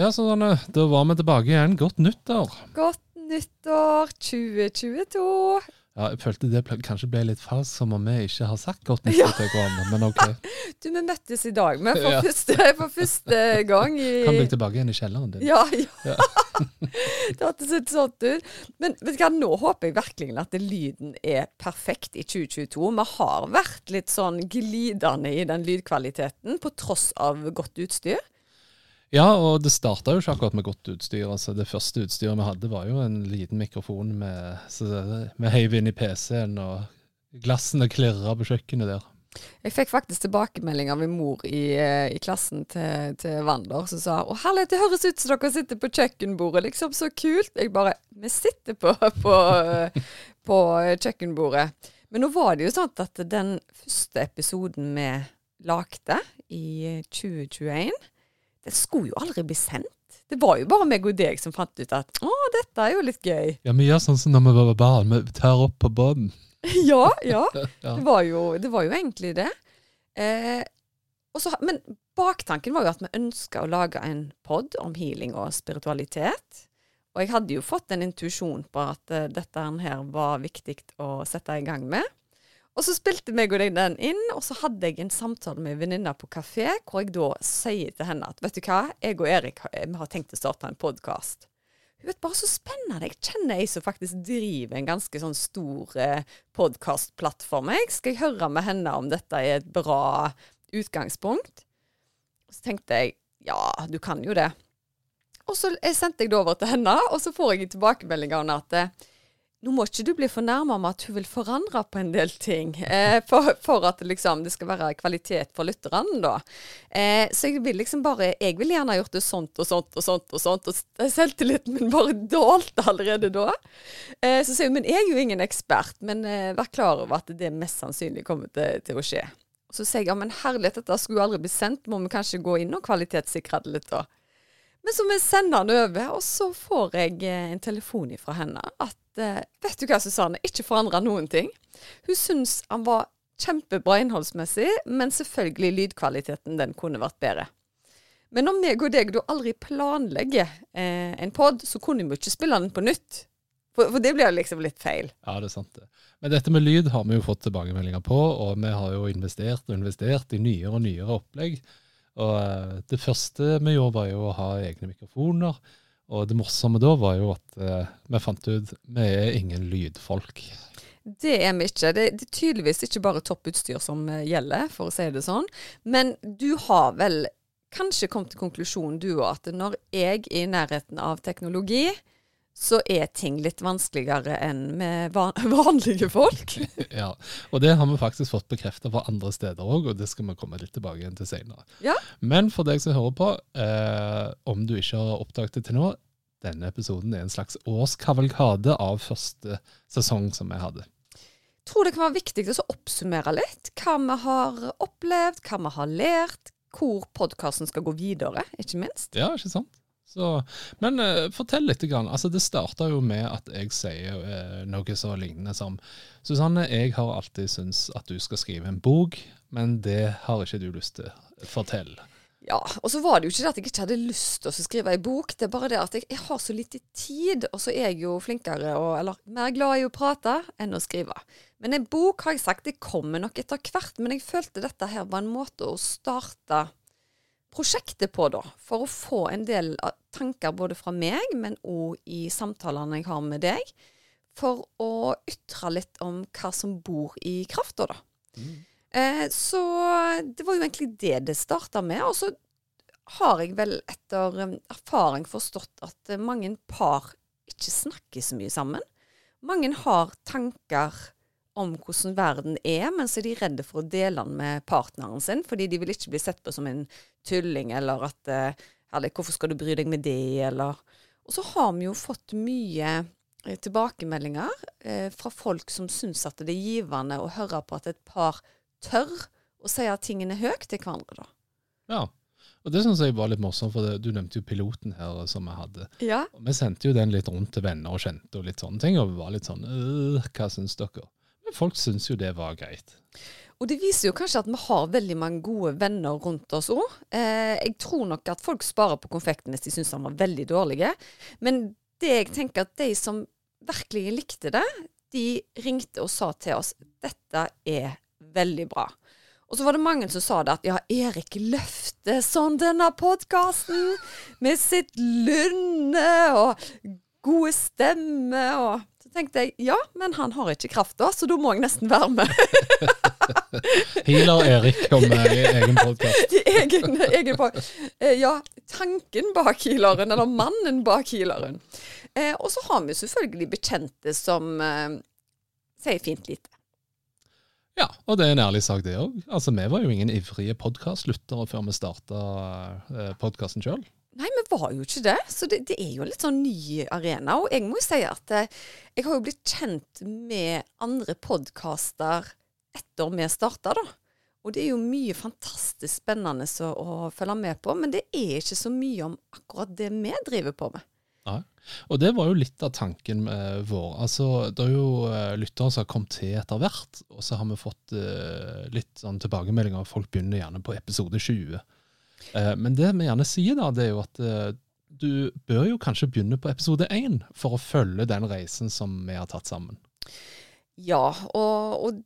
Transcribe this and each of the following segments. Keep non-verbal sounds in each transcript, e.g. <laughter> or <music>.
Ja, eh, da var vi tilbake igjen. Godt nyttår. Godt nyttår 2022. Ja, jeg følte det ble, kanskje ble litt falskt, som om vi ikke har sagt godt nyttår til hverandre, men ok. <laughs> Du, vi møttes i dag med for, Ja. første, for første gang i Kan bli tilbake igjen i kjelleren din. Ja, ja. <laughs> det hørtes litt sånn ut. Men vet du hva, nå håper jeg virkelig at lyden er perfekt i 2022. Vi har vært litt sånn glidende i den lydkvaliteten, på tross av godt utstyr. Ja, og det starta jo ikke akkurat med godt utstyr. altså Det første utstyret vi hadde, var jo en liten mikrofon med, med heiv inn i PC-en, og glassene klirra på kjøkkenet der. Jeg fikk faktisk tilbakemelding av min mor i, eh, i klassen til, til Wander, som sa å herlighet, det høres ut som dere sitter på kjøkkenbordet, liksom, så kult. Jeg bare Vi sitter på, på, <laughs> på kjøkkenbordet. Men nå var det jo sånn at den første episoden vi lagde i 2021, den skulle jo aldri bli sendt. Det var jo bare meg og deg som fant ut at å, dette er jo litt gøy. <laughs> Ja, vi gjør sånn som når vi var barn. Vi tar opp på ja, ja. <laughs> Ja. Det var jo, det var jo egentlig det. Eh, også, men baktanken var jo at vi ønska å lage en pod om healing og spiritualitet. Og jeg hadde jo fått en intuisjon på at uh, dette her var viktig å sette i gang med. Og så spilte meg og deg den inn, og så hadde jeg en samtale med en venninne på kafé, hvor jeg da sier til henne at vet du hva, jeg og Erik vi har tenkt å starte en podkast. Hun vet bare så spennende. Jeg kjenner ei som faktisk driver en ganske sånn stor eh, podkastplattform. Skal jeg høre med henne om dette er et bra utgangspunkt. Så tenkte jeg ja, du kan jo det. Og så jeg sendte jeg det over til henne, og så får jeg en tilbakemelding av henne at eh, nå må ikke du bli fornærma med at hun vil forandre på en del ting, eh, for, for at liksom, det skal være kvalitet for lytterne, da. Eh, så jeg vil liksom bare Jeg vil gjerne gjort det sånt og sånt og sånt, og sånt, og selvtilliten min bare dalte allerede da. Eh, så sier hun men jeg er jo ingen ekspert, men eh, vær klar over at det mest sannsynlig kommer til, til å skje. Så sier jeg ja, men herlighet, dette skulle jo aldri bli sendt, må vi kanskje gå inn og kvalitetssikre det litt, da. Men så vi sender sende den over, og så får jeg eh, en telefon fra henne at eh, Vet du hva, Susanne, ikke forandra noen ting. Hun syns han var kjempebra innholdsmessig, men selvfølgelig lydkvaliteten den kunne vært bedre. Men om meg og deg da aldri planlegger eh, en pod, så kunne vi jo ikke spille den på nytt. For, for det blir jo liksom litt feil. Ja, det er sant det. Men dette med lyd har vi jo fått tilbakemeldinger på, og vi har jo investert og investert i nyere og nyere opplegg. Og eh, det første vi gjorde var jo å ha egne mikrofoner, og det morsomme da var jo at eh, vi fant ut vi er ingen lydfolk. Det er vi ikke. Det, er tydeligvis ikke bare topputstyr som eh, gjelder, for å si det sånn. Men du har vel kanskje kommet til konklusjonen du òg, at når jeg er i nærheten av teknologi, så er ting litt vanskeligere enn med van <laughs> vanlige folk. <laughs> ja, Og det har vi faktisk fått bekreftet fra andre steder òg, og det skal vi komme litt tilbake igjen til senere. Ja. Men for deg som hører på, eh, om du ikke har oppdaget det til nå, denne episoden er en slags årskavalkade av første sesong som vi hadde. Jeg tror det kan være viktig å oppsummere litt hva vi har opplevd, hva vi har lært, hvor podkasten skal gå videre, ikke minst. Ja, ikke sant? Så, men uh, fortell litt. Grann. Altså, det starta jo med at jeg sier uh, noe så lignende som Susanne, jeg har alltid syntes at du skal skrive en bok, men det har ikke du lyst til. Fortell. Ja, og så var det jo ikke det at jeg ikke hadde lyst til å skrive ei bok, det er bare det at jeg, jeg har så lite tid, og så er jeg jo flinkere og eller mer glad i å prate enn å skrive. Men en bok har jeg sagt, det kommer nok etter hvert, men jeg følte dette her var en måte å starte prosjektet på, da. For å få en del tanker både fra meg, men òg i samtalene jeg har med deg. For å ytre litt om hva som bor i krafta, da. Eh, så det var jo egentlig det det starta med. Og så har jeg vel etter um, erfaring forstått at eh, mange par ikke snakker så mye sammen. Mange har tanker om hvordan verden er, men så er de redde for å dele den med partneren sin, fordi de vil ikke bli sett på som en tulling, eller at eh, eller, 'Hvorfor skal du bry deg med det?' eller Og så har vi jo fått mye eh, tilbakemeldinger eh, fra folk som syns at det er givende å høre på at et par tør å si at tingene er høyt til hverandre, da. Ja. Og det syns jeg var litt morsomt, for det, du nevnte jo piloten her som vi hadde. Ja. Og vi sendte jo den litt rundt til venner og kjente og litt sånne ting, og vi var litt sånn øh, Hva syns dere? Men folk syns jo det var greit. Og det viser jo kanskje at vi har veldig mange gode venner rundt oss òg. Eh, jeg tror nok at folk sparer på konfekten hvis de syns den var veldig dårlige. Men det jeg tenker at de som virkelig likte det, de ringte og sa til oss dette er veldig bra. Og så var det mange som sa det at ja, Erik løfter sånn denne podkasten med sitt lynne og gode stemme og Så tenkte jeg ja, men han har ikke kraft da, så da må jeg nesten være med. <laughs> Healer Erik kommer i egen podkast. <laughs> egen, egen eh, ja, tanken bak healeren, eller mannen bak healeren. Eh, og så har vi selvfølgelig bekjente som eh, sier fint lite. Ja, og det er en ærlig sak, det òg. Altså, vi var jo ingen ivrige podkastlyttere før vi starta eh, podkasten sjøl. Nei, vi var jo ikke det. Så det, det, er jo en litt sånn ny arena. Og jeg må jo si at eh, jeg har jo blitt kjent med andre podkaster etter vi starta, da. Og det er jo mye fantastisk spennende å, å følge med på, men det er ikke så mye om akkurat det vi driver på med. Nei. Og det var jo litt av tanken vår. Altså, Det er jo uh, lyttere som har kommet til etter hvert, og så har vi fått uh, litt sånn tilbakemeldinger. Folk begynner gjerne på episode 20. Uh, men det vi gjerne sier, da, det er jo at du bør jo kanskje begynne på episode 1 for å følge den reisen som vi har tatt sammen. Ja, og, og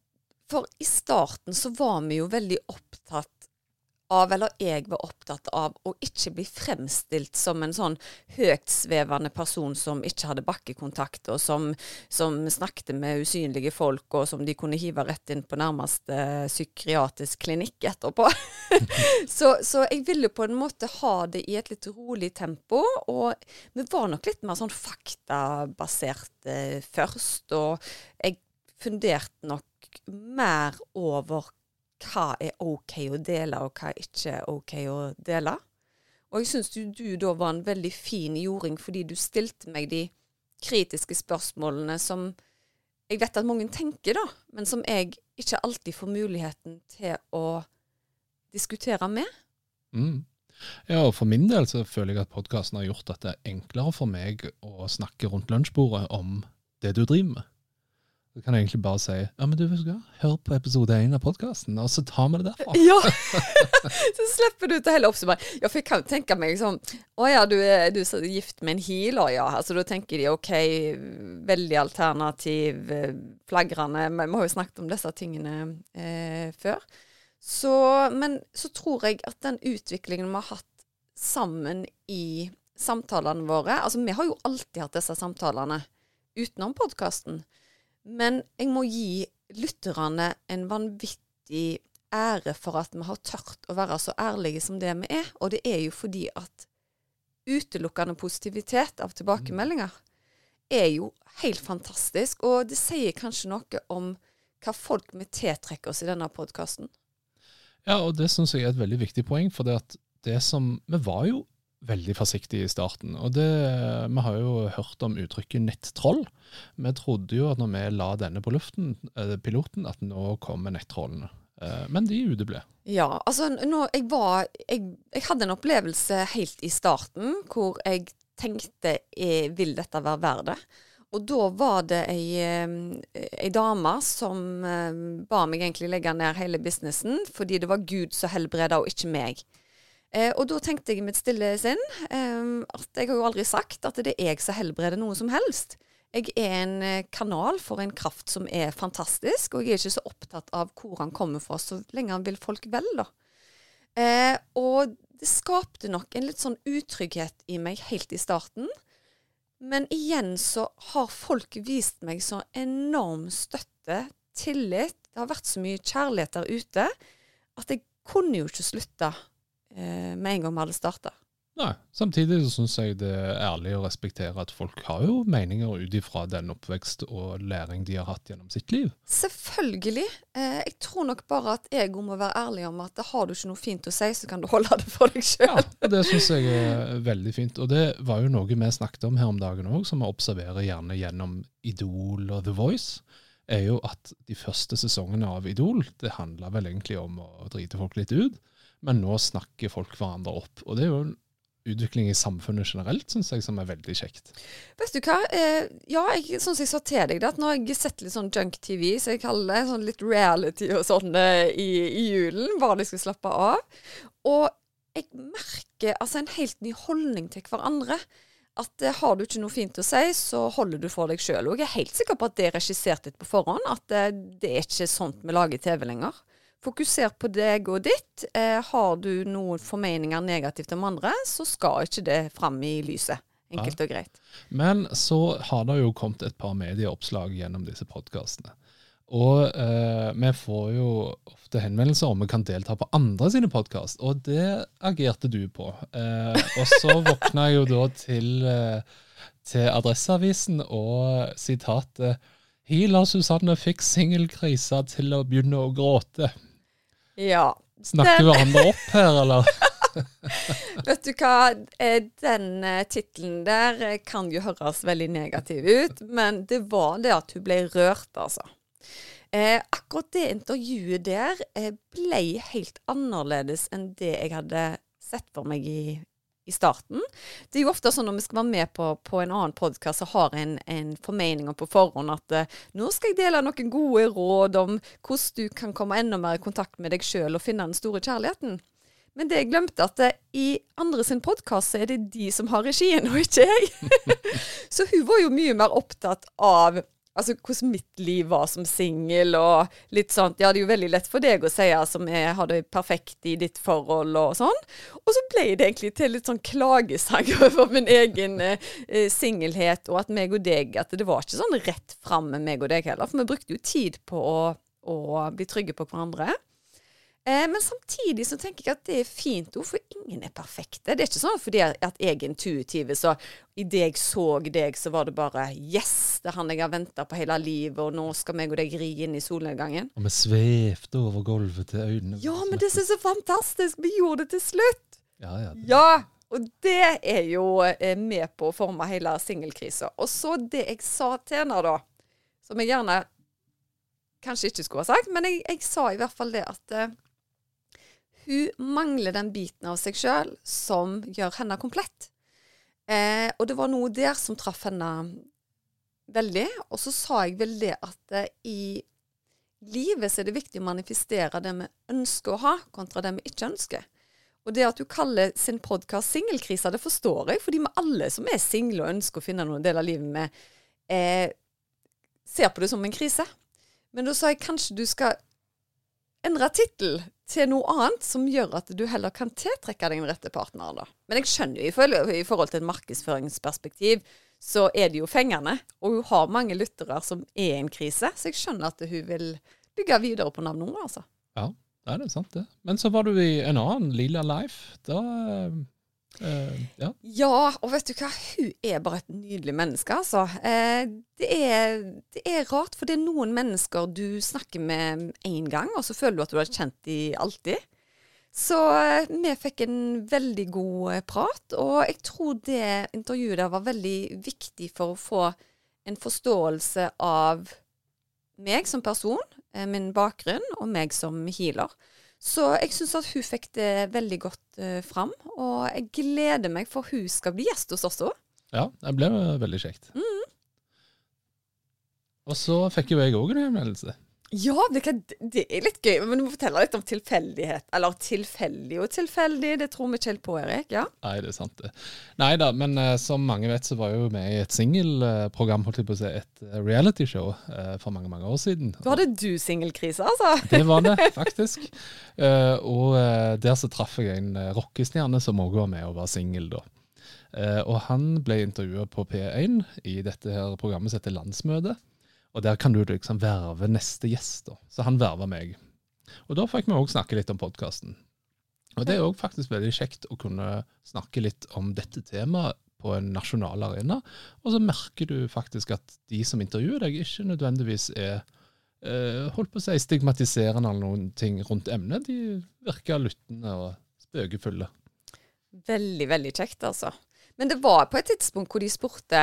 for i starten så var vi jo veldig opptatt av, eller jeg var opptatt av, å ikke bli fremstilt som en sånn høytsvevende person som ikke hadde bakkekontakt, og som, som, snakket med usynlige folk, og som de kunne hive rett inn på nærmeste psykiatrisk klinikk etterpå. <laughs> så, så, jeg ville på en måte ha det i et litt rolig tempo, og vi var nok litt mer sånn faktabasert eh, først, og jeg funderte nok mer over hva er OK å dele, og hva er ikke OK å dele. Og jeg syns du, du, da var en veldig fin jording, fordi du stilte meg de kritiske spørsmålene som jeg vet at mange tenker, da, men som jeg ikke alltid får muligheten til å diskutere med. Mm. Ja, og For min del så føler jeg at podkasten har gjort at det er enklere for meg å snakke rundt lunsjbordet om det du driver med. Så kan jeg egentlig bare si ja, men du hør på episode én av podkasten, og så tar vi det derfra. <laughs> Ja! <laughs> så slipper du til hele oppsummeringen. Ja, for jeg kan tenke meg sånn Å ja, du er, du er gift med en healer, ja. Altså Da tenker de OK, veldig alternativ, eh, flagrende. Vi har jo snakket om disse tingene eh, før. Så, men så tror jeg at den utviklingen vi har hatt sammen i samtalene våre Altså, vi har jo alltid hatt disse samtalene utenom podkasten. Men jeg må gi lytterne en vanvittig ære for at vi har tørt å være så ærlige som det vi er. Og det er jo fordi at utelukkende positivitet av tilbakemeldinger er jo helt fantastisk. Og det sier kanskje noe om hva folk vi tiltrekker oss i denne podkasten. Ja, og det syns jeg er et veldig viktig poeng. For det det som Vi var jo veldig forsiktig i starten. Og det, Vi har jo hørt om uttrykket 'nettroll'. Vi trodde jo at når vi la denne på luften, eh, piloten, at nå kommer nettrollene. Eh, men de uteble. Ja, altså nå, jeg var jeg, jeg, hadde en opplevelse helt i starten hvor jeg tenkte jeg, vil dette være verdt det? Og da var det ei, ei dame som ba meg egentlig legge ned hele businessen fordi det var Gud som helbreda, og ikke meg. Eh, og da tenkte jeg i mitt stille sinn eh, at jeg har jo aldri sagt at det er jeg som helbreder noe som helst. Jeg er en eh, kanal for en kraft som er fantastisk, og jeg er ikke så opptatt av hvor han kommer fra, så lenge han vil folk vel, da. Eh, og det skapte nok en litt sånn utrygghet i meg helt i starten. Men igjen så har folk vist meg så enorm støtte, tillit. Det har vært så mye kjærlighet der ute at jeg kunne jo ikke slutte med en gang vi hadde starta. Nei. Samtidig så syns jeg det er ærlig å respektere at folk har jo meninger ut ifra den oppvekst og læring de har hatt gjennom sitt liv. Selvfølgelig. Eh, jeg tror nok bare at jeg må være ærlig om at har du ikke noe fint å si, så kan du holde det for deg sjøl. Ja, Det syns jeg er veldig fint. Og det var jo noe vi snakket om her om dagen òg, som vi observerer gjerne gjennom Idol og The Voice. er jo at de første sesongene av Idol det handla vel egentlig om å drite folk litt ut, men nå snakker folk hverandre opp. Og det er jo en utvikling i samfunnet generelt, syns jeg, som er veldig kjekt. Vet du hva, eh, ja, jeg, sånn som jeg sa til deg, det at nå har jeg sett litt sånn junk-TV, så jeg kaller det sånn litt reality og sånn eh, i, i julen, bare de skal slappe av. Og jeg merker altså en helt ny holdning til hverandre. At eh, har du ikke noe fint å si, så holder du for deg sjøl. Og jeg er helt sikker på at det er regissert litt på forhånd, at eh, det er ikke sånt vi lager TV lenger. Fokuser på deg og ditt. Eh, har du noen formeninger negativt om andre, så skal ikke det fram i lyset. Enkelt og greit. Men så har det jo kommet et par medieoppslag gjennom disse podkastene. Og eh, vi får jo ofte henvendelser om vi kan delta på andre sine podkast, og det agerte du på. Eh, og så våkna jeg jo da til, eh, til Adresseavisen og sitatet Healer Susanne fikk singelkrisa til å begynne å gråte. Ja. Snakker vi hverandre opp her, eller? <laughs> Vet du hva, eh, den eh, tittelen der eh, kan jo høres veldig negativ ut, men det var det at hun ble rørt, altså. Eh, akkurat det intervjuet der eh, ble helt annerledes enn det jeg hadde sett for meg i, i starten. Det er jo ofte sånn når vi skal være med på, på en annen podkast og har en, en formening på forhånd at uh, nå skal jeg dele noen gode råd om hvordan du kan komme enda mer i kontakt med deg sjøl og finne den store kjærligheten. Men det jeg glemte, at uh, i andre sin podkast er det de som har regien, og ikke jeg. <laughs> så hun var jo mye mer opptatt av altså hvordan mitt liv var som singel, og litt sånt. Ja, det er jo veldig lett for deg å si som jeg har det perfekt i ditt forhold, og sånn. Og så ble det egentlig til litt sånn klagesang <laughs> over min egen eh, singelhet, og at meg og deg At det var ikke sånn rett fram med meg og deg heller, for vi brukte jo tid på å, å bli trygge på hverandre. Eh, men samtidig så tenker jeg at det er fint for ingen er perfekte. Det er ikke sånn fordi at jeg er intuitiv, så idet jeg så deg, så var det bare Yes, det er han jeg har venta på hele livet, og nå skal meg og deg ri inn i solnedgangen. Og vi svevde over gulvet til øynene. Ja, men det er så fantastisk! Vi gjorde det til slutt! Ja, ja. Det. ja og det er jo eh, med på å forme hele singelkrisa. Og så det jeg sa til henne, da, som jeg gjerne kanskje ikke skulle ha sagt, men jeg, jeg sa i hvert fall det at uh, hun mangler den biten av seg sjøl som gjør henne komplett. Eh, og det var noe der som traff henne veldig. Og så sa jeg vel det at eh, i livet så er det viktig å manifestere det vi ønsker å ha, kontra det vi ikke ønsker. Og det at du kaller sin podkast 'Singelkrisa', det forstår jeg, fordi vi alle som er single og ønsker å finne noen del av livet med, eh, ser på det som en krise. Men da sa jeg kanskje du skal endre tittel til noe annet som gjør at du heller kan tiltrekke den rette partneren. da. Men jeg skjønner jo i, forhold til et markedsføringsperspektiv, så er det jo fengende. Og hun har mange lyttere som er i en krise, så jeg skjønner at hun vil bygge videre på navnet hennes. Altså. Ja, det er sant det. Men så var du i en annen, Lila Life. Da Uh, ja. ja. og vet du hva? Hun er bare et nydelig menneske, altså. Uh, det, er, det, er, rart, for det er noen mennesker du snakker med én gang, og så føler du at du har kjent dem alltid. Så uh, vi fikk en veldig god prat, og jeg tror det intervjuet der var veldig viktig for å få en forståelse av meg som person, min bakgrunn, og meg som healer. Så jeg syns at hun fikk det veldig godt uh, fram. Og jeg gleder meg, for hun skal bli gjest hos oss òg. Ja, det ble veldig kjekt. Mm. Og så fikk jo jeg òg en henvendelse. Ja, det, det, er litt gøy. Men du må fortelle litt om tilfeldighet. Eller tilfeldig og tilfeldig, det tror vi ikke helt på, Erik. ja? Nei, det er sant det. Nei da, men uh, som mange vet, så var jeg jo med i et singelprogram, holdt jeg på å si, et uh, realityshow uh, for mange, mange år siden. Da hadde du singelkrise, altså? <laughs> det var det, faktisk. Uh, og der så traff jeg en rockestjerne som òg var med og var singel, da. og han ble intervjua på P1 i dette her programmet som heter Landsmøte. Og der kan du liksom verve neste gjest. da. Så han verva meg. Og da fikk vi òg snakke litt om podkasten. Og det er òg faktisk veldig kjekt å kunne snakke litt om dette temaet på en nasjonal arena. Og så merker du faktisk at de som intervjuer deg, ikke nødvendigvis er eh, holdt på å si stigmatiserende eller noen ting rundt emnet. De virker lyttende og spøkefulle. Veldig, veldig kjekt, altså. Men det var på et tidspunkt hvor de spurte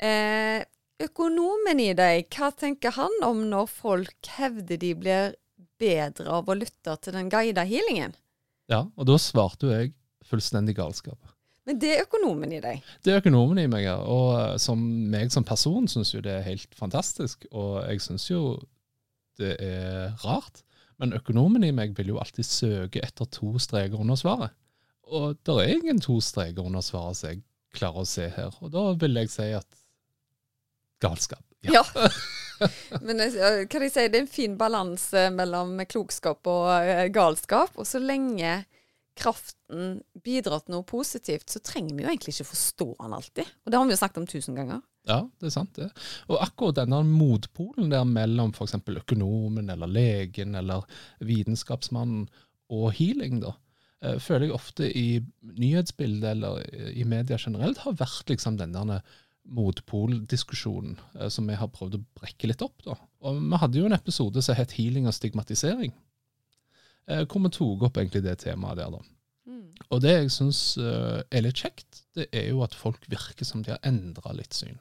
eh, økonomen i deg, hva tenker han om når folk hevder de blir bedre av å lytte til den guida healingen? Ja, og da svarte jo jeg fullstendig galskap. Men det er økonomen i deg? Det er økonomen i meg, ja. Og eh, som meg som person syns jo det er helt fantastisk. Og jeg syns jo det er rart. Men økonomen i meg vil jo alltid søke etter to streker under svaret. Og det er ingen to streker under svaret som jeg klarer å se her. Og da vil jeg si at galskap. Ja. ja. <laughs> Men kan de sier, det er en fin balanse mellom klokskap og eh, galskap. Og så lenge kraften bidrar til noe positivt, så trenger vi jo egentlig ikke forstå den alltid. Og det har vi jo snakket om tusen ganger. Ja, det er sant det. Og akkurat denne motpolen der mellom f.eks. økonomen eller legen eller vitenskapsmannen og healing, da, eh, føler jeg ofte i nyhetsbildet eller i media generelt har vært liksom den der motpoldiskusjonen eh, som vi har prøvd å brekke litt opp. da. Og Vi hadde jo en episode som het 'Healing og stigmatisering', eh, hvor vi tok opp egentlig det temaet der. da. Mm. Og det jeg syns eh, er litt kjekt, det er jo at folk virker som de har endra litt syn.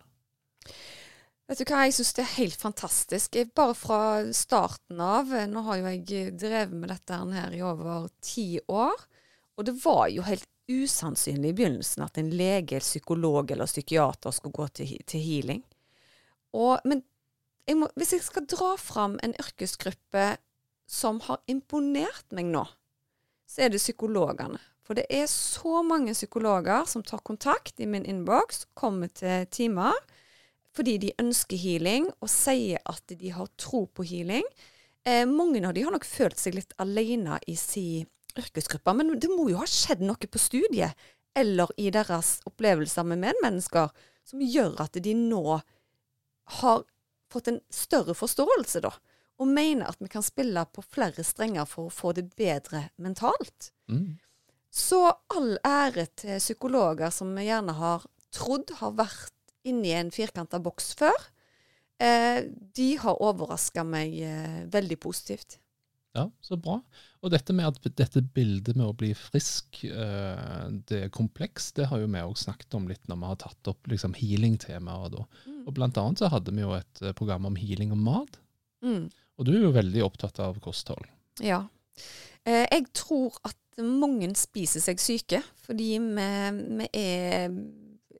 Vet du hva, jeg syns det er helt fantastisk. Bare fra starten av Nå har jo jeg drevet med dette her i over ti år. Og det var jo helt usannsynlig i begynnelsen at en lege, psykolog eller psykiater skulle gå til, til healing. Og, men jeg må, hvis jeg skal dra fram en yrkesgruppe som har imponert meg nå, så er det psykologene. For det er så mange psykologer som tar kontakt i min innboks, kommer til timer fordi de ønsker healing og sier at de har tro på healing. Eh, mange av de har nok følt seg litt alene i sin yrkesgrupper. Men det må jo ha skjedd noe på studiet eller i deres opplevelser med medmennesker som gjør at de nå har fått en større forståelse, da. Og mener at vi kan spille på flere strenger for å få det bedre mentalt. Mm. Så all ære til psykologer som vi gjerne har trodd har vært inni en firkanta boks før. Eh, de har overraska meg eh, veldig positivt. Ja, så bra. Og dette med at dette bildet med å bli frisk, eh, det er komplekst, det har jo vi òg snakket om litt når vi har tatt opp liksom, healing-temaer. Mm. Og blant annet så hadde vi jo et eh, program om healing og mat. Mm. Og du er jo veldig opptatt av kosthold. Ja. Eh, jeg tror at mange spiser seg syke, fordi vi, vi er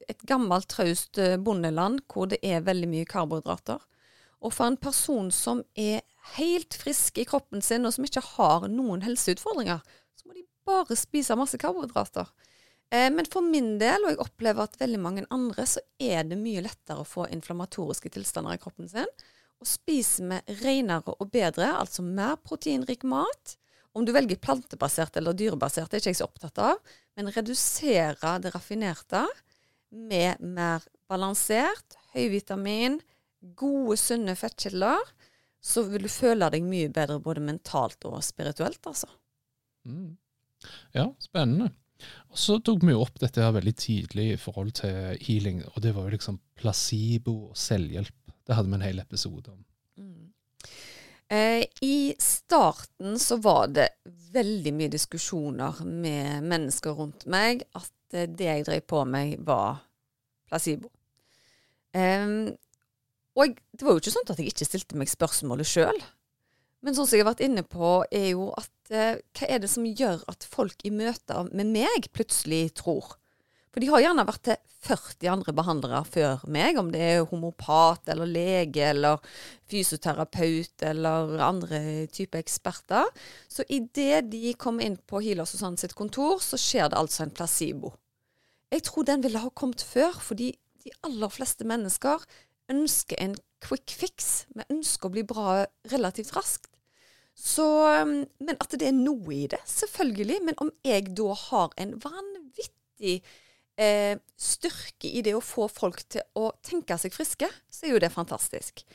et gammelt, traust bondeland hvor det er veldig mye karbohydrater. Og for en person som er helt friske i kroppen sin, og som ikke har noen helseutfordringer, så må de bare spise masse karbohydrater. Eh, men for min del, og jeg opplever at veldig mange andre, så er det mye lettere å få inflammatoriske tilstander i kroppen sin. Og spiser vi renere og bedre, altså mer proteinrik mat Om du velger plantebasert eller dyrebasert, det er ikke jeg så opptatt av, men redusere det raffinerte med mer balansert, høyvitamin, gode, sunne fettkilder, så vil du føle deg mye bedre både mentalt og spirituelt, altså. Mm. Ja, spennende. Og Så tok vi jo opp dette her veldig tidlig i forhold til healing, og det var jo liksom placebo og selvhjelp. Det hadde vi en hel episode om. Mm. Eh, I starten så var det veldig mye diskusjoner med mennesker rundt meg at eh, det jeg drev på med, var placebo. Um, og jeg, det var jo ikke sånn at jeg ikke stilte meg spørsmålet sjøl. Men sånn som jeg har vært inne på, er jo at eh, hva er det som gjør at folk i møter med meg plutselig tror? For de har gjerne vært til 40 andre behandlere før meg, om det er homopat eller lege eller fysioterapeut eller andre typer eksperter. Så idet de kommer inn på Hila Susanne sitt kontor, så skjer det altså en placebo. Jeg tror den ville ha kommet før, fordi de aller fleste mennesker ønsker en quick fix. Vi ønsker å bli bra relativt raskt. Så, um, men at det er noe i det, selvfølgelig. Men om jeg da har en vanvittig eh, styrke i det å få folk til å tenke seg friske, så er jo det fantastisk.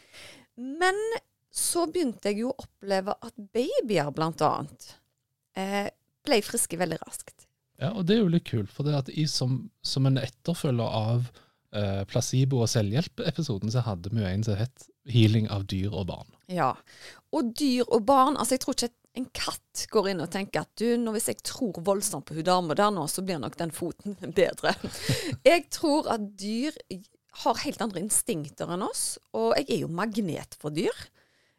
Men så begynte jeg jo å oppleve at babyer, blant annet, eh, ble friske veldig raskt. Ja, og det er jo litt kult, for det at jeg som, som en etterfølger av eh, placebo- og selvhjelp-episoden, så hadde vi en som het 'Healing av dyr og barn'. Ja. Og dyr og barn Altså, jeg tror ikke en katt går inn og tenker at du, nå hvis jeg tror voldsomt på hun dama der nå, så blir nok den foten <laughs> bedre. jeg tror at dyr har helt andre instinkter enn oss, og jeg er jo magnet for dyr.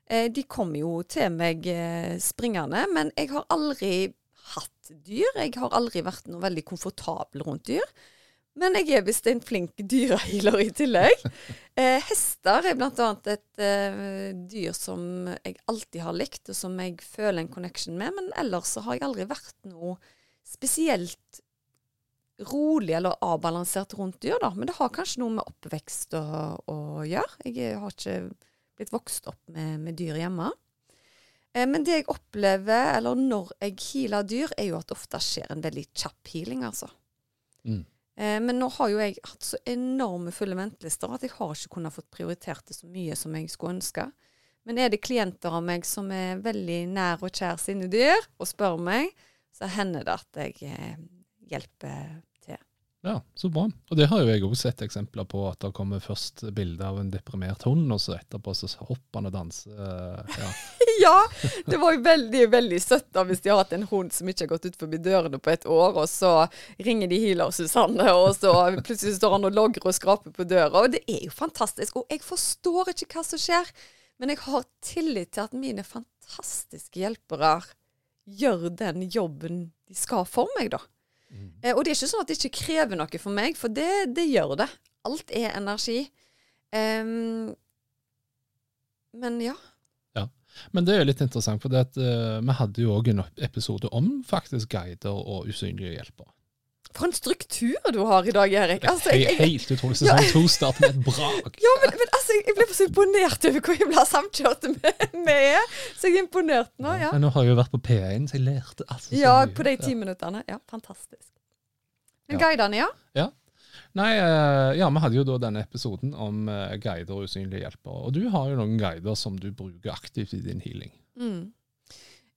Eh, de kommer jo til meg eh, springende, men jeg har aldri hatt dyr. Jeg har aldri vært noe veldig komfortabel rundt dyr. Men jeg er visst en flink dyrehealer i tillegg. <laughs> Eh, hester er annet et eh, dyr som jeg alltid har likt, og som jeg føler en connection med. Men ellers så har jeg aldri vært noe spesielt rolig eller avbalansert rundt dyr, da. Men det har kanskje noe med oppvekst å, å gjøre. Jeg har ikke blitt vokst opp med, med dyr hjemme. Eh, men det jeg opplever, eller når jeg healer dyr, er jo at det ofte skjer en veldig kjapp healing, altså. Mm. Eh, men nå har jo jeg hatt så enorme fulle ventelister at jeg har ikke kunnet fått prioritert det så mye som jeg skulle ønske. Men er det klienter av meg som er veldig nær og kjær sine dyr, og spør meg, så hender det at jeg eh, hjelper ja, så bra. Og det har jo jeg òg sett eksempler på, at det kommer først bilde av en deprimert hund, og så etterpå så hopper han og danser. Eh, ja. <laughs> ja, det var jo veldig veldig søtt da hvis de har hatt en hund som ikke har gått ut forbi dørene på et år, og så ringer de healer Susanne, og så plutselig står han og logrer og skraper på døra. Og det er jo fantastisk. Og jeg forstår ikke hva som skjer, men jeg har tillit til at mine fantastiske hjelpere gjør den jobben de skal for meg, da. Mm. Eh, og det er ikke sånn at det ikke krever noe for meg, for det, det gjør det. Alt er energi. Um, men ja. ja. Men det er litt interessant, for at, uh, vi hadde jo òg en episode om faktisk guider og usynlige hjelpere. For en struktur du har i dag, Erik. Altså, jeg, jeg, helt utrolig. Sesong ja. to starter med et brak. Ja, men, men altså, jeg ble så imponert over hvor jeg ble samkjørt med, med Så jeg er imponert nå. ja. Men nå har jeg jo vært på P1, så jeg lærte altså så ja, mye. Ja, på de ti minuttene. Ja, fantastisk. Men ja. guidene, ja? Ja. Nei, uh, ja, vi hadde jo da denne episoden om uh, guider og usynlige hjelpere. Og du har jo noen guider som du bruker aktivt i din healing. Mm.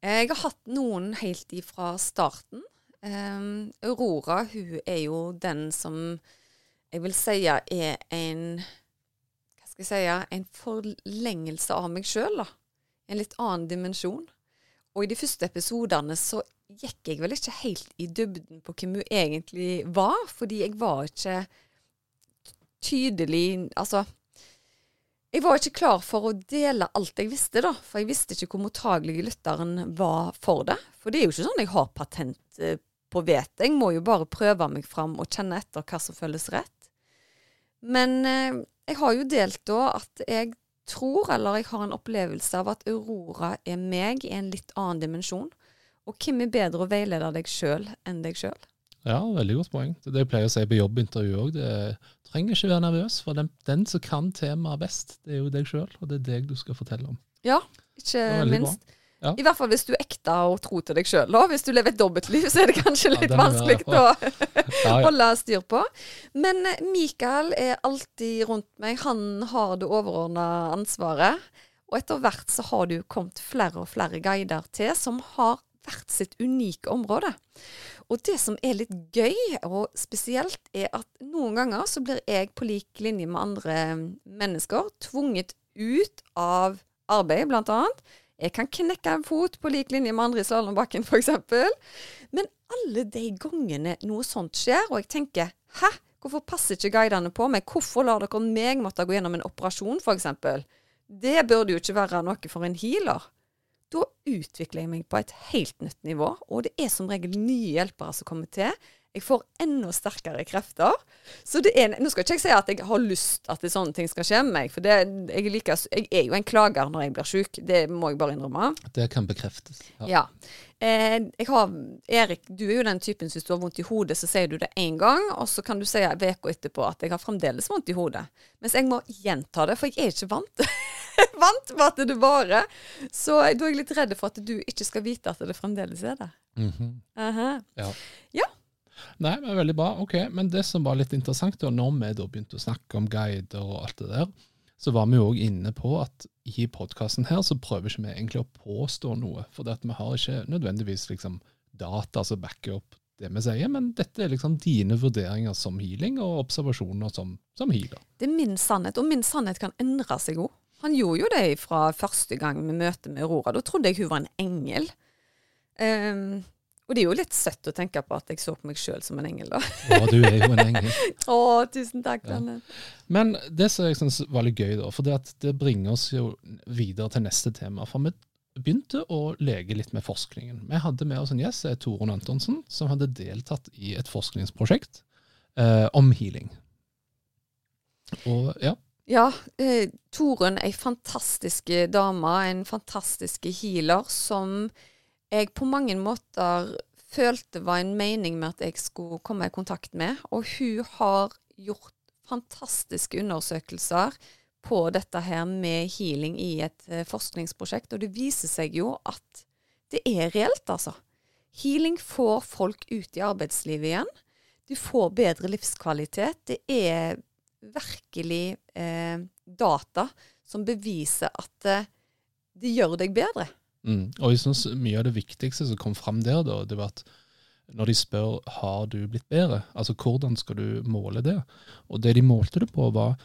Jeg har hatt noen helt ifra starten. Um, Aurora hun er jo den som jeg vil si er en Hva skal jeg si En forlengelse av meg sjøl, da. En litt annen dimensjon. Og i de første episodene så gikk jeg vel ikke helt i dybden på hvem hun egentlig var, fordi jeg var ikke tydelig Altså jeg var ikke klar for å dele alt jeg visste, da. For jeg visste ikke hvor mottagelig lytteren var for det. For det er jo ikke sånn jeg har patent eh, på vet. Jeg må jo bare prøve meg fram og kjenne etter hva som føles rett. Men eh, jeg har jo delt da at jeg tror, eller jeg har en opplevelse av at Aurora er meg i en litt annen dimensjon. Og hvem er bedre å veilede deg sjøl enn deg sjøl? Ja, veldig godt poeng. Det det jeg pleier å si på jobbintervju òg. Du trenger ikke være nervøs, for den, den som kan temaet best, det er jo deg sjøl, og det er deg du skal fortelle om. Ja, ikke minst. Bra. Ja. I hvert fall hvis du er ekte og tro til deg sjøl. Hvis du lever et dobbeltliv, så er det kanskje litt ja, vanskelig <laughs> å holde styr på. Men eh, Mikael er alltid rundt meg. Han har det overordna ansvaret. Og etter hvert så har det jo kommet flere og flere guider til som har hvert sitt unike område. Og det som er litt gøy, og spesielt, er at noen ganger så blir jeg på lik linje med andre mennesker tvunget ut av arbeid, blant annet jeg kan knekke en fot på lik linje med andre i slalåmbakken, f.eks. Men alle de gangene noe sånt skjer, og jeg tenker hæ, hvorfor passer ikke guidene på meg? Hvorfor lar dere meg måtte gå gjennom en operasjon, f.eks.? Det burde jo ikke være noe for en healer. Da utvikler jeg meg på et helt nytt nivå, og det er som regel nye hjelpere som kommer til. Jeg får enda sterkere krefter. Så det er, Nå skal ikke jeg si at jeg har lyst at det sånne ting skal skje med meg, for det, jeg, liker, jeg, er jo en klager når jeg blir syk. Det må jeg bare innrømme. Det kan bekreftes. Ja. ja. Eh, jeg har, Erik, du er jo den typen hvis du har vondt i hodet, så sier du det én gang, og så kan du si en uke etterpå at jeg har fremdeles vondt i hodet. Mens jeg må gjenta det, for jeg er ikke vant. <laughs> vant med at det varer. Så da er jeg litt redd for at du ikke skal vite at det fremdeles er det. Mm -hmm. uh -huh. ja. ja. Nei, men veldig bra. Ok, Men det som var litt interessant, da når vi da begynte å snakke om guider og alt det der, så var vi jo òg inne på at i podkasten her så prøver ikke vi egentlig å påstå noe. For vi har ikke nødvendigvis liksom data som backer opp det vi sier, men dette er liksom dine vurderinger som healing og observasjoner som, som healer. Det er min sannhet, og min sannhet kan endre seg òg. Han gjorde jo det fra første gang vi møter med Aurora. Da trodde jeg hun var en engel. Um, og det er jo litt søtt å tenke på at jeg så på meg sjøl som en engel, da. Å, du er jo en engel. <laughs> Å, tusen takk, ja. Men det som jeg syns var litt gøy, da, for det, det bringer oss jo videre til neste tema. For vi begynte å leke litt med forskningen. Vi hadde med oss en gjest, Torunn Antonsen, som hadde deltatt i et forskningsprosjekt eh, om healing. Og ja. Ja, eh, Torunn ei fantastisk dame, en fantastisk healer som jeg på mange måter følte var en mening med at jeg skulle komme i kontakt med. Og hun har gjort fantastiske undersøkelser på dette her med healing i et uh, forskningsprosjekt, og det viser seg jo at det er reelt, altså. Healing får folk ut i arbeidslivet igjen. Du får bedre livskvalitet. Det er virkelig eh, data som beviser at eh, det gjør deg bedre. Mm. Og jeg synes Mye av det viktigste som kom fram der, da, det var at når de spør har du blitt bedre, altså hvordan skal du måle det? Og det de målte det på, var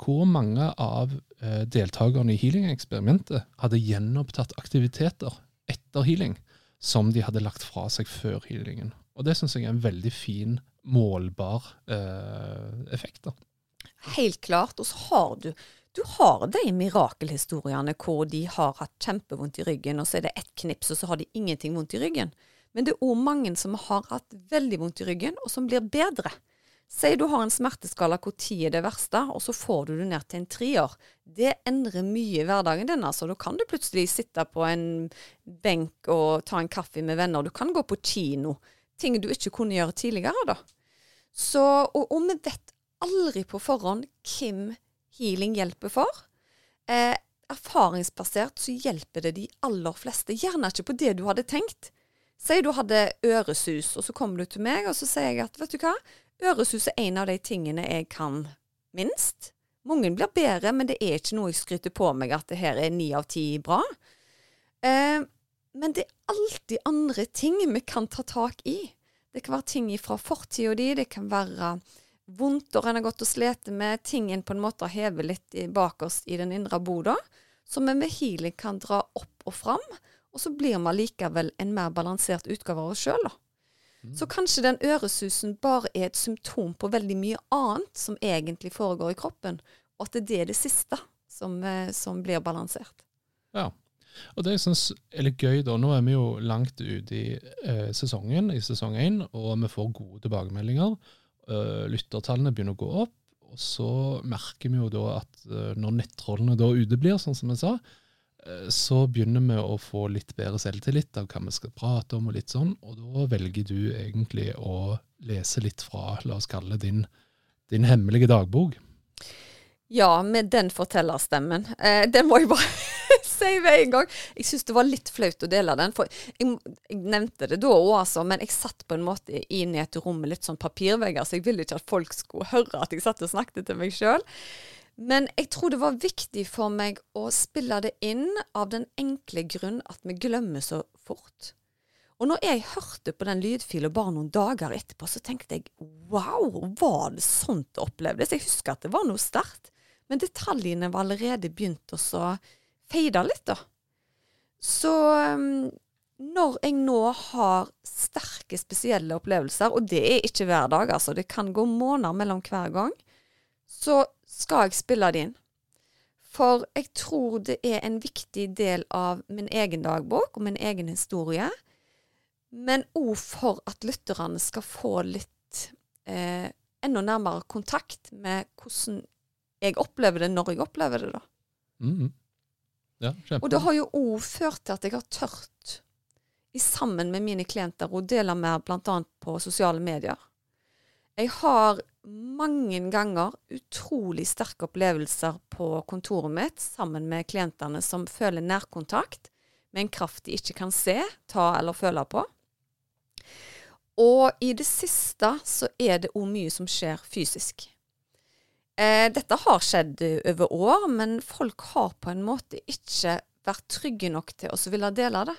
hvor mange av eh, deltakerne i healing-eksperimentet hadde gjenopptatt aktiviteter etter healing som de hadde lagt fra seg før healingen. Og det syns jeg er en veldig fin, målbar eh, effekt. da. Helt klart. Og så har du du har de mirakelhistoriene hvor de har hatt kjempevondt i ryggen, og så er det ett knips, og så har de ingenting vondt i ryggen. Men det er òg mange som har hatt veldig vondt i ryggen, og som blir bedre. Si du har en smerteskala hvor ti er det verste, og så får du det ned til en trier. Det endrer mye i hverdagen din. altså. Da kan du plutselig sitte på en benk og ta en kaffe med venner. Du kan gå på kino. Ting du ikke kunne gjøre tidligere, da. Så, og, og vi vet aldri på forhånd hvem healing hjelper for. Eh, erfaringsbasert så hjelper det de aller fleste. Gjerne ikke på det du hadde tenkt. Si du hadde øresus, og så kommer du til meg, og så sier jeg at vet du hva, øresus er en av de tingene jeg kan minst. Mange blir bedre, men det er ikke noe jeg skryter på meg at det her er ni av ti bra. Eh, men det er alltid andre ting vi kan ta tak i. Det kan være ting fra fortida di, det kan være vondter en har gått og slitt med, ting en på en måte har hevet litt bakerst i den indre boda, som vi med healing kan dra opp og fram. Og så blir vi likevel en mer balansert utgave av oss sjøl. Mm. Så kanskje den øresusen bare er et symptom på veldig mye annet som egentlig foregår i kroppen, og at det er det siste som, eh, som blir balansert. Ja, og det jeg syns er litt gøy, da, nå er vi jo langt ute i eh, sesongen, i sesong én, og vi får gode tilbakemeldinger. Uh, lyttertallene begynner å gå opp. Og så merker vi jo da at uh, når nettrollene da uteblir, sånn som jeg sa, uh, så begynner vi å få litt bedre selvtillit av hva vi skal prate om, og litt sånn. Og da velger du egentlig å lese litt fra, la oss kalle det din, din hemmelige dagbok. Ja, med den fortellerstemmen. Eh, det må jeg bare <laughs> si ved en gang. Jeg syns det var litt flaut å dele den. For jeg, jeg nevnte det da òg, altså, men jeg satt på en måte inn i et rom med litt sånn papirvegger, så jeg ville ikke at folk skulle høre at jeg satt og snakket til meg sjøl. Men jeg tror det var viktig for meg å spille det inn av den enkle grunn at vi glemmer så fort. Og når jeg hørte på den lydfilen bare noen dager etterpå, så tenkte jeg wow, var det sånt det opplevdes? Jeg husker at det var noe sterkt. Men detaljene var allerede begynt å feide litt, da. Så um, når jeg nå har sterke, spesielle opplevelser, og det er ikke hver dag, altså, det kan gå måneder mellom hver gang, så skal jeg spille det inn. For jeg tror det er en viktig del av min egen dagbok og min egen historie. Men òg for at lytterne skal få litt eh, enda nærmere kontakt med hvordan jeg opplever det når jeg opplever det, da. Mm. Ja, og det har jo òg ført til at jeg har tørt, i sammen med mine klienter, å dele mer bl.a. på sosiale medier. Jeg har mange ganger utrolig sterke opplevelser på kontoret mitt sammen med klientene som føler nærkontakt med en kraft de ikke kan se, ta eller føle på. Og i det siste så er det òg mye som skjer fysisk. Eh, dette har skjedd over år, men folk har på en måte ikke vært trygge nok til å ville dele det.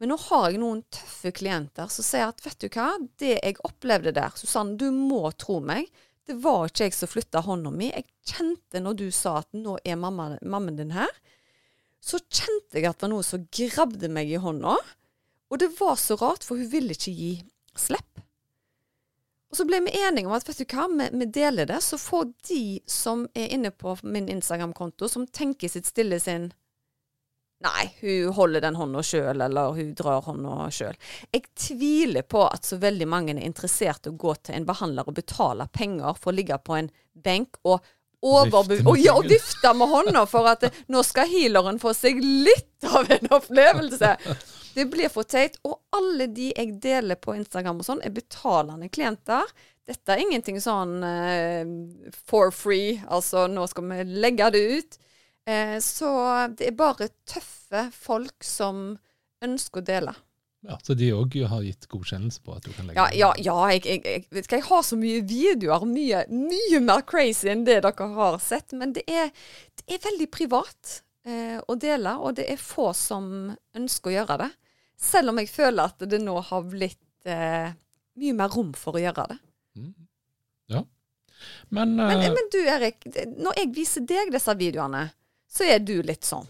Men nå har jeg noen tøffe klienter som sier at vet du hva, det jeg opplevde der Susanne, du må tro meg. Det var ikke jeg som flytta hånda mi. Jeg kjente når du sa at nå er mamma, mammaen din her. Så kjente jeg at det var noe som grabde meg i hånda. Og det var så rart, for hun ville ikke gi slipp. Og så ble vi enige om at vet du hva, vi, vi deler det, så får de som er inne på min Instagram-konto, som tenker sitt stille sinn Nei, hun holder den hånda sjøl, eller hun drar hånda sjøl. Jeg tviler på at så veldig mange er interessert i å gå til en behandler og betale penger for å ligge på en benk og overbevise Og, ja, og vifte med hånda for at nå skal healeren få seg litt av en opplevelse. <laughs> Det blir for teit. Og alle de jeg deler på Instagram og sånn, er betalende klienter. Dette er ingenting sånn uh, for free, altså nå skal vi legge det ut. Uh, så det er bare tøffe folk som ønsker å dele. Ja, så de òg har gitt godkjennelse på at du kan legge Ja, ja, ja jeg, jeg, jeg, vet ikke, jeg har så mye videoer, mye, mye mer crazy enn det dere har sett. Men det er, det er veldig privat eh, å dele, og det er få som ønsker å gjøre det. Selv om jeg føler at det nå har blitt eh, mye mer rom for å gjøre det. Mm. Ja. Men, Men, uh, men du Erik, når jeg viser deg disse videoene, så er du litt sånn.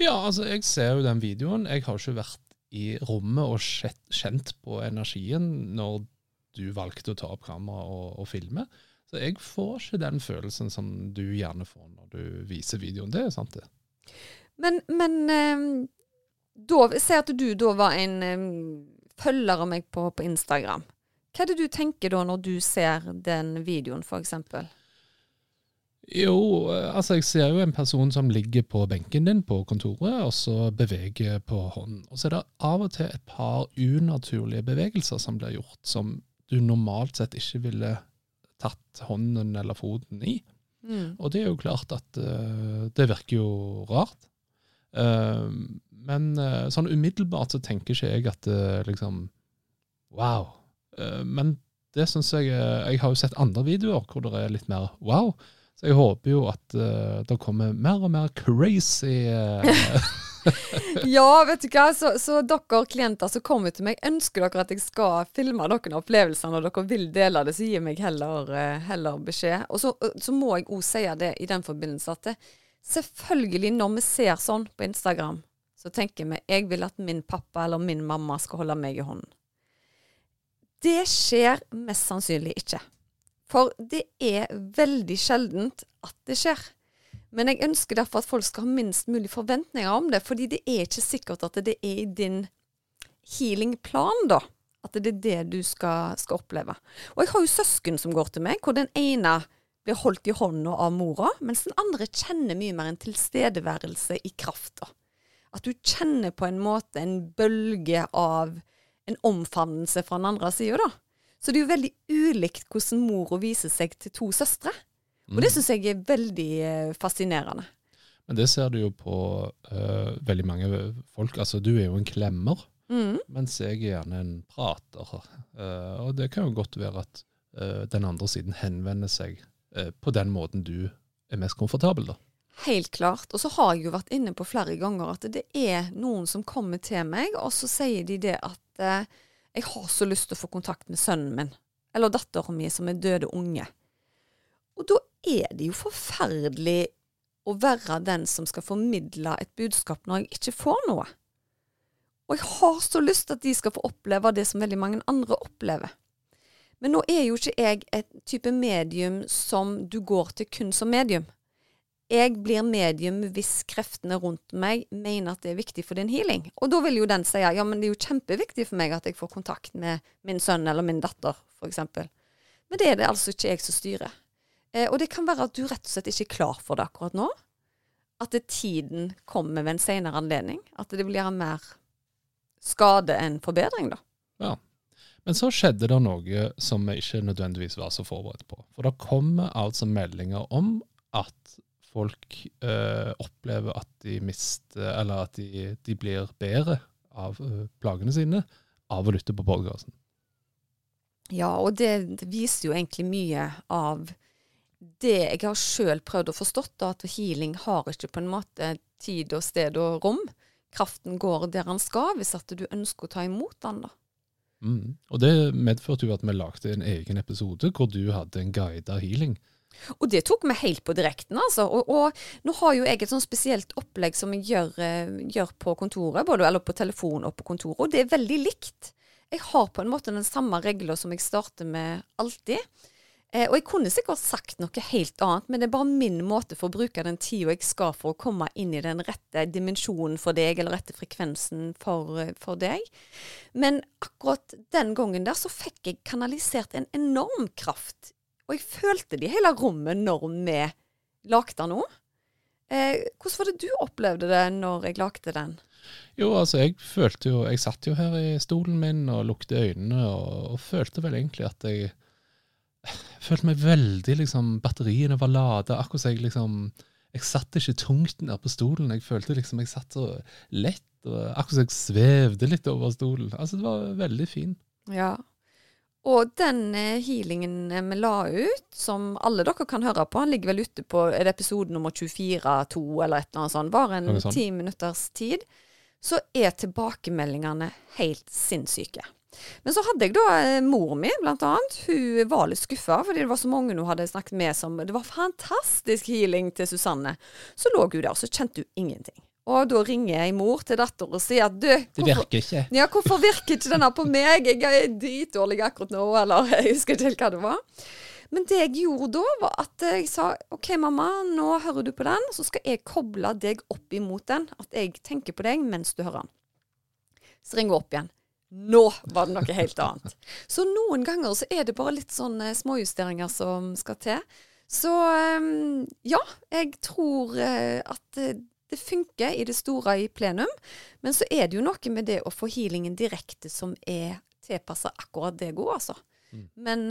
Ja, altså, jeg ser jo den videoen. Jeg har ikke vært i rommet og kjent på energien når du valgte å ta opp kamera og, og filme. Så jeg får ikke den følelsen som du gjerne får når du viser videoen. Det er sant, det. Men, men eh, da, Se at du da var en følger av meg på, på Instagram. Hva er det du tenker da når du ser den videoen, f.eks.? Jo, eh, altså jeg ser jo en person som ligger på benken din på kontoret, og så beveger på hånden. Og så er det av og til et par unaturlige bevegelser som blir gjort, som du normalt sett ikke ville tatt hånden eller foten i. Mm. Og det er jo klart at uh, det virker jo rart. Eh, men eh, sånn umiddelbart så tenker ikke jeg at det liksom Wow. Eh, men det syns jeg eh, Jeg har jo sett andre videoer hvor det er litt mer wow. Så jeg håper jo at uh, det kommer mer og mer crazy uh. <laughs> Ja, vet du hva, så, så dere klienter som kommer til meg, ønsker dere at jeg skal filme noen opplevelser når dere vil dele det, så gi meg heller, eh, heller beskjed. Og så, så må jeg òg si det i den forbindelse at det, selvfølgelig når vi ser sånn på Instagram, så tenker vi jeg vil at min pappa eller min mamma skal holde meg i hånden. Det skjer mest sannsynlig ikke. For det er veldig sjeldent at det skjer. Men jeg ønsker derfor at folk skal ha minst mulig forventninger om det, fordi det er ikke sikkert at det er i din healingplan, da. At det er det du skal, skal oppleve. Og jeg har jo søsken som går til meg, hvor den ene blir holdt i hånda av mora, mens den andre kjenner mye mer en tilstedeværelse i krafta. At du kjenner på en måte en bølge av en omfavnelse fra den andre sida, da. Så det er jo veldig ulikt hvordan mora viser seg til to søstre. Og det syns jeg er veldig eh, fascinerende. Men det ser du jo på uh, veldig mange folk. Altså, du er jo en klemmer, Mm. mens jeg er gjerne en prater. Uh, og det kan jo godt være at uh, den andre siden henvender seg på den måten du er mest komfortabel, da. Helt klart. Og så har jeg jo vært inne på flere ganger at det er noen som kommer til meg, og så sier de det at eh, jeg har så lyst til å få kontakt med sønnen min, eller datteren min som er døde unge. Og da er det jo forferdelig å være den som skal formidle et budskap når jeg ikke får noe. Og jeg har så lyst til at de skal få oppleve det som veldig mange andre opplever. Men nå er jo ikke jeg et type medium som du går til kun som medium. Jeg blir medium hvis kreftene rundt meg mener at det er viktig for din healing. Og da vil jo den si ja, men det er jo kjempeviktig for meg at jeg får kontakt med min sønn eller min datter, f.eks. Men det er det altså ikke jeg som styrer. Eh, og det kan være at du rett og slett ikke er klar for det akkurat nå. At det tiden kommer ved en senere anledning. At det blir gjøre mer skade enn forbedring, da. Ja. Men så skjedde det noe som vi ikke nødvendigvis var så forberedt på. For det kommer altså meldinger om at folk eh, opplever at de mister Eller at de, de blir bedre av eh, plagene sine av å lytte på podkasten. Ja, og det, viser jo egentlig mye av det jeg har sjøl prøvd å forstått, at healing har ikke på en måte tid og sted og rom. kraften går der han skal, hvis at du ønsker å ta imot den, da. Mm. Og det medførte jo at vi lagde en egen episode hvor du hadde en guida healing. Og det tok vi helt på direkten, altså. Og, og, nå har jo jeg et sånn spesielt opplegg som jeg gjør, eh, gjør på kontoret, både eller på telefon og på kontoret, og det er veldig likt. Jeg har på en måte den samme regla som jeg starter med alltid. Eh, og jeg kunne sikkert sagt noe helt annet, men det er bare min måte for å bruke den tida jeg skal for å komme inn i den rette dimensjonen for deg, eller rette frekvensen for, eh, for, deg. Men akkurat den gangen der så fikk jeg kanalisert en enorm kraft. Og jeg følte det i hele rommet når vi lagde noe. Eh, hvordan var det du opplevde det når jeg lagde den? Jo, altså jeg følte jo Jeg satt jo her i stolen min og lukte øynene og, og følte vel egentlig at jeg følte meg veldig liksom, Batteriene var lada. Akkurat som jeg liksom Jeg satt ikke tungt nede på stolen. Jeg følte liksom jeg satt så lett. Akkurat som jeg svevde litt over stolen. Altså, det var veldig fint. Ja. Og den eh, healingen eh, vi la ut, som alle dere kan høre på, han ligger vel ute på er det episode nummer 24-2 eller et eller annet sånt, bare en ti minutters tid, så er tilbakemeldingene helt sinnssyke. Men så hadde jeg da eh, mor mi, blant annet. Hun var litt skuffa fordi det var så mange hun hadde snakket med som Det var fantastisk healing til Susanne. Så lå hun der, så kjente hun ingenting. Og da ringer jeg mor til datter og sier at du Det virker ikke. Ja, hvorfor virker ikke denne på meg? Jeg er dritdårlig akkurat nå, eller <laughs> jeg husker ikke helt hva det var. Men det jeg gjorde da, var at jeg sa OK, mamma, nå hører du på den, så skal jeg koble deg opp imot den. At jeg tenker på deg mens du hører den. Så ringer hun opp igjen. Nå var det noe helt annet. Så noen ganger så er det bare litt sånn eh, småjusteringer som skal til. Så eh, ja, jeg tror eh, at det funker i det store i plenum. Men så er det jo noe med det å få healingen direkte som er tilpassa akkurat det gode, altså. Mm. Men,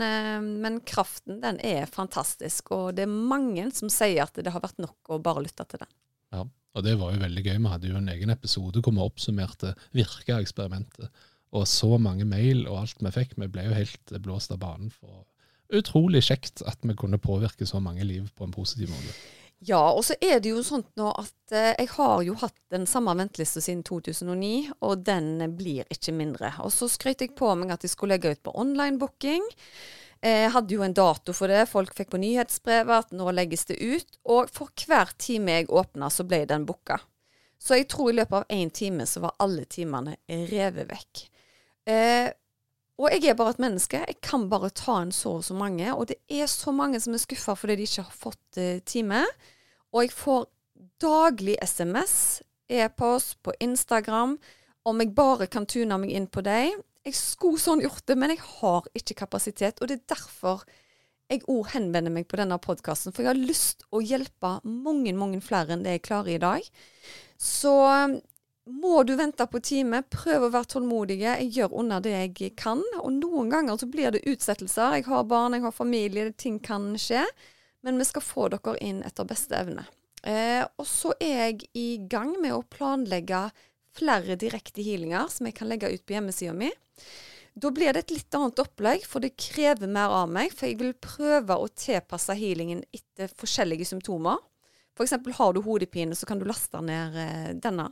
men, kraften, den er fantastisk. Og det er mange som sier at det har vært nok å bare lytte til den. Ja, og det var jo veldig gøy. Vi hadde jo en egen episode hvor vi oppsummerte virkeeksperimentet. Og så mange mail og alt vi fikk. Vi ble jo helt blåst av banen. for Utrolig kjekt at vi kunne påvirke så mange liv på en positiv måte. Ja, og så er det jo sånn nå at eh, jeg har jo hatt den samme ventelista siden 2009, og den blir ikke mindre. Og så skrøt jeg på meg at jeg skulle legge ut på online-booking. Jeg eh, hadde jo en dato for det. Folk fikk på nyhetsbrevet at nå legges det ut. Og for hver time jeg åpna, så ble den booka. Så jeg tror i løpet av én time så var alle timene revet vekk. Eh, og jeg er bare et menneske. Jeg kan bare ta en så og så mange. Og det er så mange som er skuffa fordi de ikke har fått eh, time. Og jeg får daglig SMS, e-post, på Instagram om jeg bare kan tune meg inn på deg. Jeg skulle sånn gjort det, men jeg har ikke kapasitet. Og det er derfor jeg òg henvender meg på denne podkasten. For jeg har lyst å hjelpe mange, mange flere enn det jeg klarer i dag. Så må du vente på time, prøv å være tålmodig. Jeg gjør under det jeg kan. Og noen ganger så blir det utsettelser. Jeg har barn, jeg har familie, ting kan skje. Men vi skal få dere inn etter beste evne. Eh, og så er jeg i gang med å planlegge flere direkte healinger som jeg kan legge ut på hjemmesida mi. Da blir det et litt annet opplegg, for det krever mer av meg. For jeg vil prøve å tilpasse healingen etter forskjellige symptomer. F.eks. har du hodepine, så kan du laste ned eh, denne.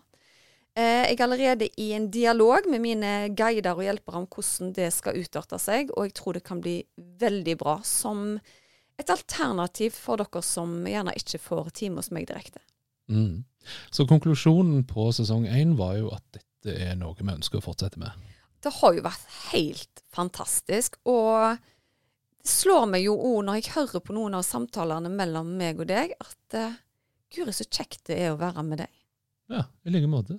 Eh, jeg er allerede i en dialog med mine guider og hjelpere om hvordan det skal utarte seg, og jeg tror det kan bli veldig bra som et alternativ for dere som gjerne ikke får time hos meg direkte. Mm. Så konklusjonen på sesong én var jo at dette er noe vi ønsker å fortsette med. Det har jo vært helt fantastisk, og det slår meg jo òg når jeg hører på noen av samtalene mellom meg og deg, at uh, guri så kjekt det er å være med deg. Ja, i like måte.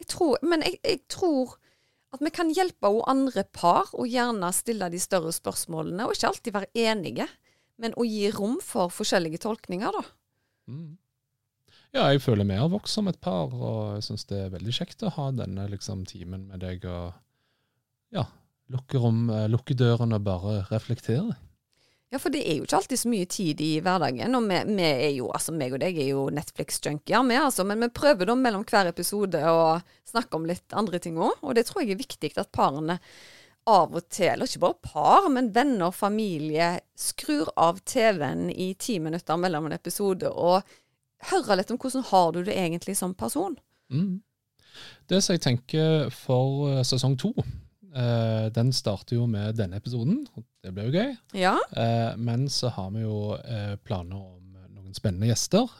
Jeg tror, men jeg, jeg, tror at vi kan hjelpe også andre par, og gjerne stille de større spørsmålene, og ikke alltid være enige, men å gi rom for forskjellige tolkninger, da. Mm. Ja, jeg føler vi har vokst som et par, og jeg syns det er veldig kjekt å ha denne liksom, timen med deg og ja, lukke, rom, eh, lukke døren og bare reflektere. Ja, for det er jo ikke alltid så mye tid i hverdagen. Og vi, vi er jo, altså meg og deg er jo Netflix-junkier, vi altså. Men vi prøver da mellom hver episode å snakke om litt andre ting òg. Og det tror jeg er viktig at parene av og til, eller ikke bare par, men venner, familie, skrur av TV-en i ti minutter mellom en episode og hører litt om hvordan har du det egentlig som person. Mm. Det som jeg tenker for eh, sesong to, eh, den starter jo med denne episoden. Det blir jo gøy. Ja. Uh, men så har vi jo uh, planer om noen spennende gjester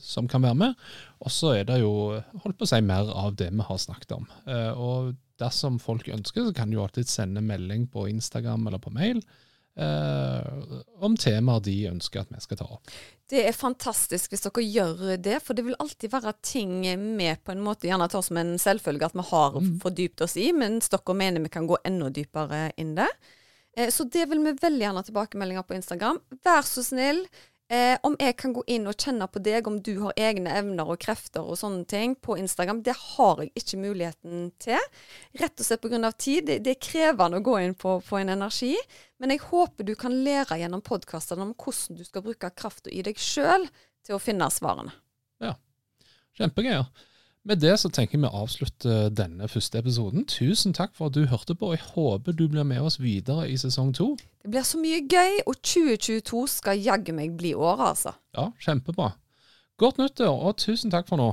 som kan være med. Og så er det jo holdt på å si mer av det vi har snakket om. Og dersom folk ønsker, så kan de jo alltid sende melding på Instagram eller på mail eh, om temaer de ønsker at vi skal ta opp. Det er fantastisk hvis dere gjør det, for det vil alltid være ting vi på en måte gjerne tar som en selvfølge at vi har Mm. fordypt oss i, mens dere mener vi kan gå enda dypere inn det. Eh, Så det vil vi veldig gjerne ha tilbakemeldinger på Instagram. Vær så snill. Eh, om jeg kan gå inn og kjenne på deg, om du har egne evner og krefter og sånne ting på Instagram, det har jeg ikke muligheten til. Rett og slett pga. tid. Det, det er krevende å gå inn på, på en energi. Men jeg håper du kan lære gjennom podkastene om hvordan du skal bruke krafta i deg sjøl til å finne svarene. ja, Kjempegøy. Med det så tenker jeg vi avslutter denne første episoden. Tusen takk for at du hørte på, og jeg håper du blir med oss videre i sesong to. Det blir så mye gøy, og 2022 skal jaggu meg bli året, altså. Ja, kjempebra. Godt nyttår, og tusen takk for nå.